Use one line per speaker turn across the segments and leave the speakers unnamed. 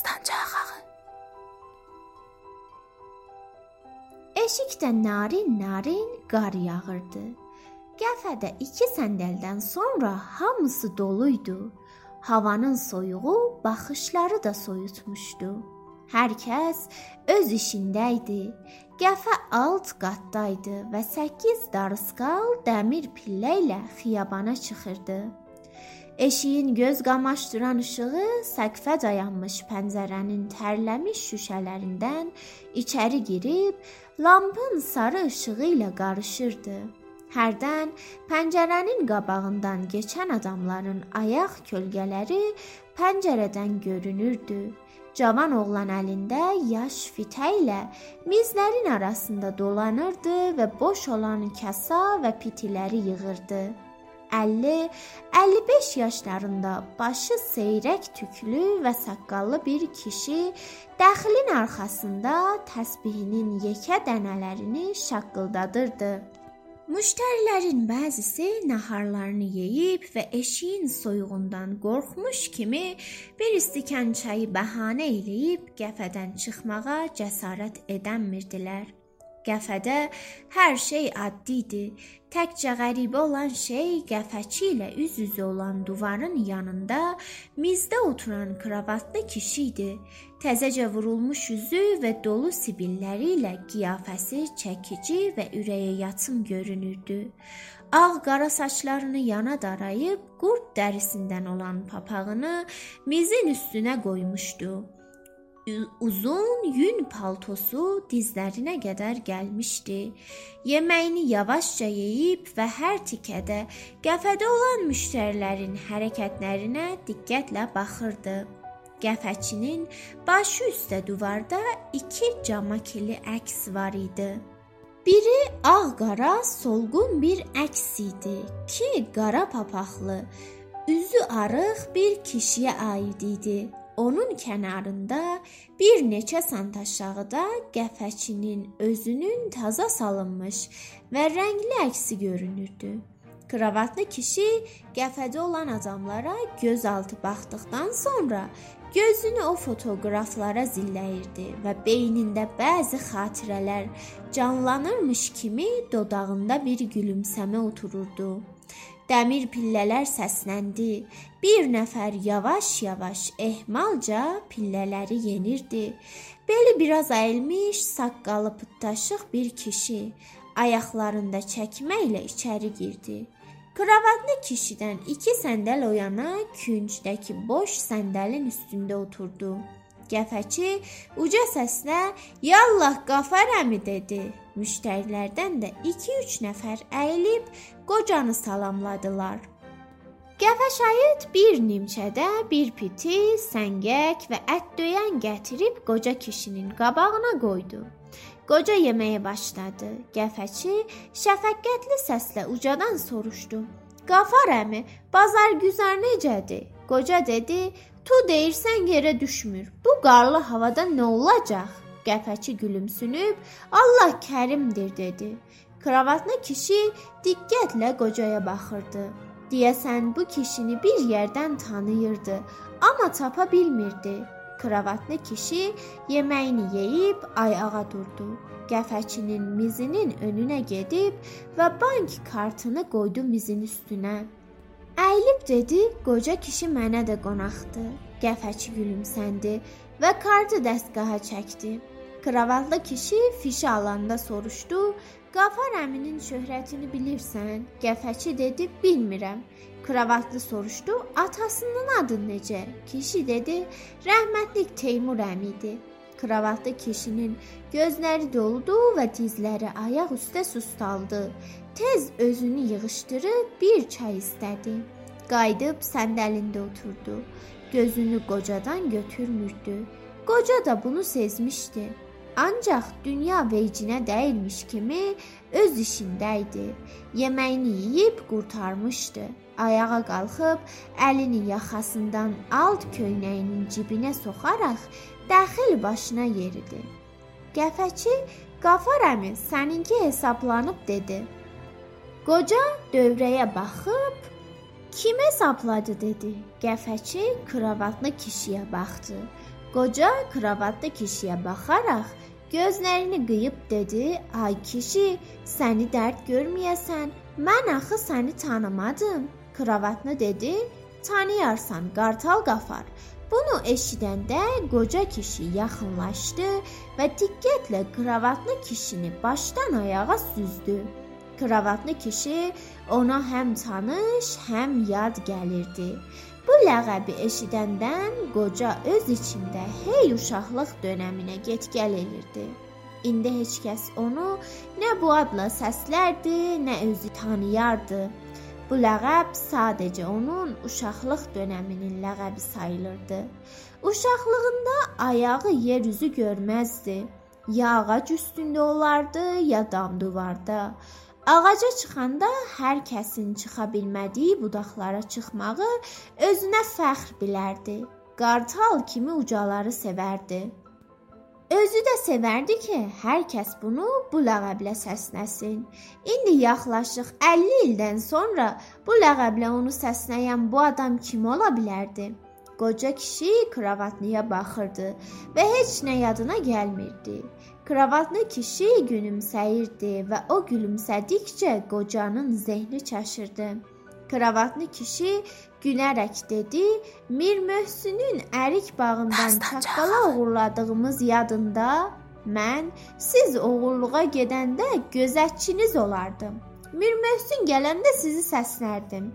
Dastanca axağı.
Eşikdə narin-narin qar yağırdı. Qəfədə iki səndəldən sonra hamısı doluydu. Havanın soyuğu baxışları da soyutmuşdu. Hər kəs öz işində idi. Qəfə alt qatdaydı və 8 darıskal dəmir pillə ilə xiyabana çıxırdı. Eşiyin göz qamaşdıran işığı səqfə dayanmış pəncərənin tərləmiş şüşələrindən içəri girib lampın sarı işığı ilə qarışırdı. Hərdən pəncərənin qabağından keçən adamların ayaq kölgələri pəncərədən görünürdü. Cavan oğlan əlində yaş fitə ilə mizlərin arasında dolanırdı və boş olan kasa və pitiləri yığırdı. 50-55 yaşlarında başı seyrək tüklü və saqqallı bir kişi dəxilin arxasında təsbihinin yekə dənələrini şaqqıldadırdı. Müştərilərin bəzisi naharlarını yeyib və eşiyin soyuğundan qorxmuş kimi bir stəkan çayı bəhanə eləyib qəfədən çıxmağa cəsarət edəmirdilər. Qəfədə hər şey addidir. Təkcə qəribə olan şey qəfəçi ilə üz-üzə olan divarın yanında mizdə oturan kravatlı kişi idi. Təzəcə vurulmuş üzü və dolu sibilləri ilə qiyafəsi çəkici və ürəyə yatım görünürdü. Ağ-qara saçlarını yana darayıb qurd dərisindən olan papağını mizin üstünə qoymuşdu. Uzun yün paltosu dizlərinə qədər gəlmişdi. Yeməyini yavaşca yeyib və hər tikədə qəfədə olan müştərilərin hərəkətlərinə diqqətlə baxırdı. Qəfəçinin başı üstə divarda iki camakili əks var idi. Biri ağ-qara solğun bir əks idi ki, qara papaqlı, üzü arıq bir kişiyə aid idi. Onun kənarında bir neçə sant aşağıda qəfəçinin özünün taza salınmış və rəngli əksi görünürdü. Kravatlı kişi qəfədə olan adamlara gözaltı baxdıqdan sonra gözünü o fotoqraflara zilləyirdi və beynində bəzi xatirələr canlanırmış kimi dodağında bir gülümsəmə otururdu. Dəmir pillələr səsləndi. Bir nəfər yavaş-yavaş ehmalca pillələri yenirdi. Beli biraz əyilmiş, saqqalı pıttaşıq bir kişi ayaqlarında çəkməklə içəri girdi. Kravatlı kişidən iki səndəl o yana küncdəki boş səndəlin üstündə oturdu. Qəfəçi uca səslə "Yallah Qafar əmi" dedi. Müştərilərdən də 2-3 nəfər əyilib qocanı salamladılar. Qəfəşayit bir nimçədə bir piti, səngək və ət döyən gətirib qoca kişinin qabağına qoydu. Qoca yeməyə başladı. Qəfəçi şəfəqqətli səslə ucadan soruşdu: "Qafar əmi, bazar güzar necədir?" Qoca dedi: Tu deyirsən yerə düşmür. Bu qarlı havada nə olacaq? Qəfəçi gülümsünüb, Allah kərimdir dedi. Kravatlı kişi diqqətlə qocaya baxırdı. Deyəsən bu kişini bir yerdən tanıyırdı, amma tapa bilmirdi. Kravatlı kişi yeməyini yeyib ayağa durdu. Qəfəçinin mizinin önünə gedib və bank kartını qoydu mizin üstünə. Əyilib dedi, qoca kişi mənə də qonaqdır. Qəfəçi gülümsəndi və kartı dəstgaha çəkdi. Kravatlı kişi fişi alanda soruşdu: "Qafar əminin şöhrətini bilirsən?" Qəfəçi dedi: "Bilmirəm." Kravatlı soruşdu: "Atasının adı necə?" Kişi dedi: "Rəhmətlik Teymur əmidir." Kravatlı kişinin gözləri doldu və dizləri ayaq üstə sustaldı. Tez özünü yığışdırıb bir çay istədi. Qayıdıb səndəlində oturdu. Gözünü qocadan götürmürdü. Qoca da bunu sezmişdi. Ancaq dünya vecinə dəyilmiş kimi öz işində idi. Yeməyini yeyib qurtarmışdı. Ayağa qalxıb əlini yaxasından alt köynəyinin cibinə soxaraq daxil başına yeridi. Qəfəçi Qafar əmi, səninki hesablanıb dedi. Qoca dövrəyə baxıb Kim hesapladı dedi. Qəfəçi kravatlı kişiyə baxdı. Qoca kravatlı kişiyə baxaraq gözlərini qıyıb dedi: "Ay kişi, səni dərd görməyəsən, mən axı səni tanımadım." Kravatlı dedi: "Tanıyarsan, qartal qafar." Bunu eşidəndə qoca kişi yaxınlaşdı və diqqətlə kravatlı kişini başdan ayağa süzdü. Kravatlı kişi ona həm tanış, həm yad gəlirdi. Bu ləqəbi eşidəndən qoca öz içində hey uşaqlıq dönəminə get-gəl elirdi. İndi heç kəs onu nə bu adla səslərdi, nə özü tanıyardı. Bu ləqəb sadəcə onun uşaqlıq dönəminin ləqəbi sayılırdı. Uşaqlığında ayağı yer üzü görməzdi. Ya ağac üstündə olardı, ya dam divarda. Ağaca çıxanda hər kəsin çıxa bilmədiyi budaqlara çıxmağı özünə fəxr bilərdi. Qartal kimi ucaları sevərdi. Özü də sevərdi ki, hər kəs bunu bu ləqəblə səsləsin. İndi yaxlaşıq 50 ildən sonra bu ləqəblə onu səsləyən bu adam kim ola bilərdi? Qoca kişi kravatlıya baxırdı və heç nə yadına gəlmirdi. Kravatlı kişi gülümsəyirdi və o gülümsədikcə qocanın zehni çaşırdı. Kravatlı kişi gülərək dedi: "Mir Möhsünün ərik bağından çaqqala uğurladığımız yadında? Mən siz oğurluğa gedəndə gözətçiniz olardım." Mir Möhsün gələndə sizi səslərdim.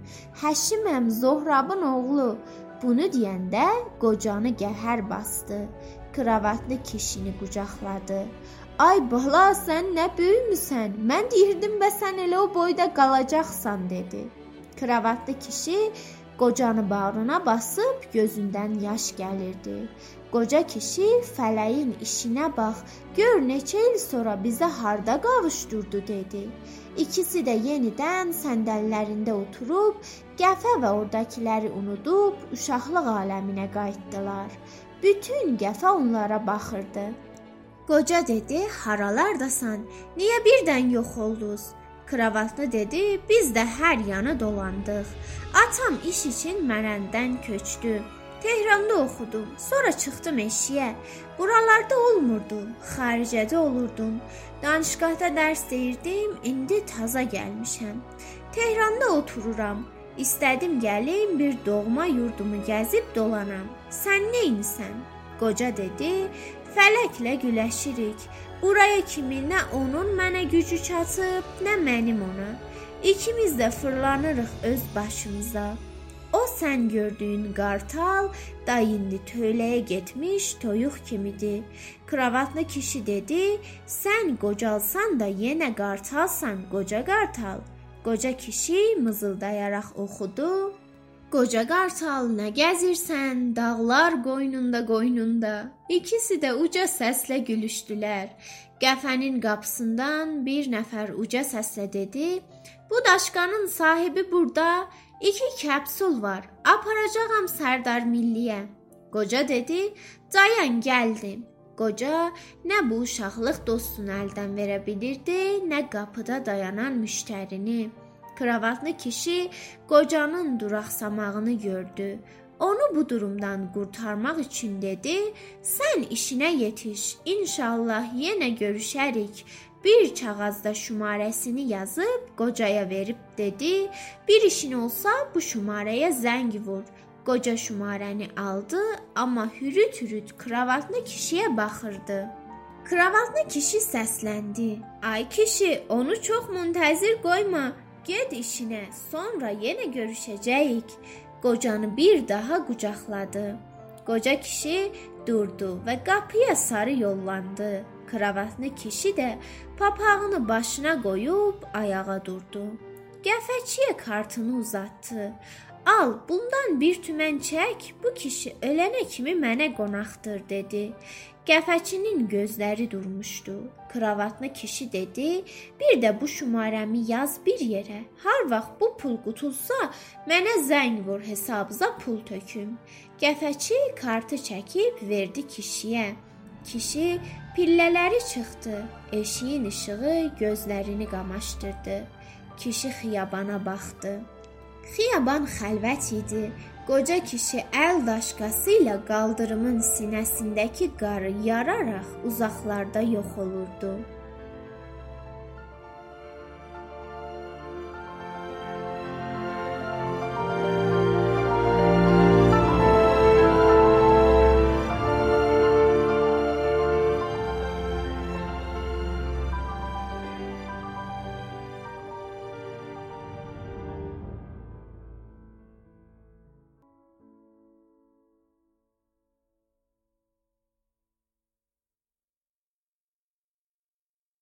Həşiməm Zohrabın oğlu. Bunu deyəndə qocanı qəhər basdı. Kravatlı kişini qucaqladı. Ay bala, sən nə böyümüsən? Mən deyirdim və sən elə o boyda qalacaqsan dedi. Kravatlı kişi qocanı bağrına basıb gözündən yaş gəlirdi. Qoca kişi fələyin işinə bax, gör neçə il sonra bizə harda qavuşdurdu dedi. İkisi də yenidən səndəllərində oturub, qəfə və ordakiləri unudub uşaqlıq aləminə qayıtdılar. Bütün qəfə onlara baxırdı. Qoca dedi: "Haralardasan? Niyə birdən yox oldunuz?" Kravatlı dedi: "Biz də hər yana dolandıq. Atam iş üçün Mərəndən köçdü. Tehranda oxudum. Sonra çıxdım eşiyə. Buralarda olmurdum. Xaricədə olurdum. Danışqahda dərs deyirdim. İndi taza gəlmişəm. Tehranda otururam. İstədim gəlim bir doğma yurdumu gəzib dolanam. Sən nə insən? Qoca dedi: Fələklə güləşirik. Buraya kimi nə onun mənə gücü çatıb, nə mənim ona. İkimiz də fırlanırıq öz başımıza. O sən gördüyün qartal da indi tövləyə getmiş toyuq kimidir. Kravatlı kişi dedi: "Sən qocalsan da yenə qartalsan, qoca qartal." Qoca kişi mızıldayaraq oxudu: Qoca qartal, nə gəzirsən? Dağlar qoynunda qoynunda. İkisi də uca səslə gülüşdülər. Qəfənin qapısından bir nəfər uca səslə dedi: "Bu daşqanın sahibi burada. İki kəpsul var. Aparacağam Sərdar Milliyə. Qoca dedi: "Dayan, gəldim." Qoca nə bu uşaqlıq dostunu əldən verə bilirdi, nə qapıda dayanan müştərini. Kravatlı kişi qocanın duraqsamağını gördü. Onu bu durumdan qurtarmaq üçün dedi: "Sən işinə yetiş. İnşallah yenə görüşərik bir kağızda şumarəsini yazıb qocaya verib dedi: "Bir işin olsa bu şumarəyə zəng vur." Qoca şumarəni aldı, amma hürüt-hürüt kravatlı kişiyə baxırdı. Kravatlı kişi səsləndi: "Ay kişi, onu çox müntəzir qoyma. Get işinə, sonra yenə görüşəcəyik." Qocanı bir daha qucaqladı. Qoca kişi durdu və qapıya sarı yollandı. Kravatlı kişi də papağını başına qoyub ayağa durdu. Qəfəçiyə kartını uzatdı. Al, bundan bir tümən çək, bu kişi ölənə kimi mənə qonaqdır dedi. Qəfəçinin gözləri durmuşdu. Kravatlı kişi dedi: "Bir də bu şumarəmi yaz bir yerə. Har vaxt bu pul qutulsa, mənə zəng vur, hesabıza pul töküm." Qəfəçi kartı çəkib verdi kişiyə. Kişi pillələri çıxdı. Eşiyin işığı gözlərini qamaşdırdı. Kişi xiyabana baxdı. Xiyaban xəlvət idi. Qoca kişi əl daşqası ilə qaldırımın sinəsindəki qarı yararaq uzaqlarda yox olurdu.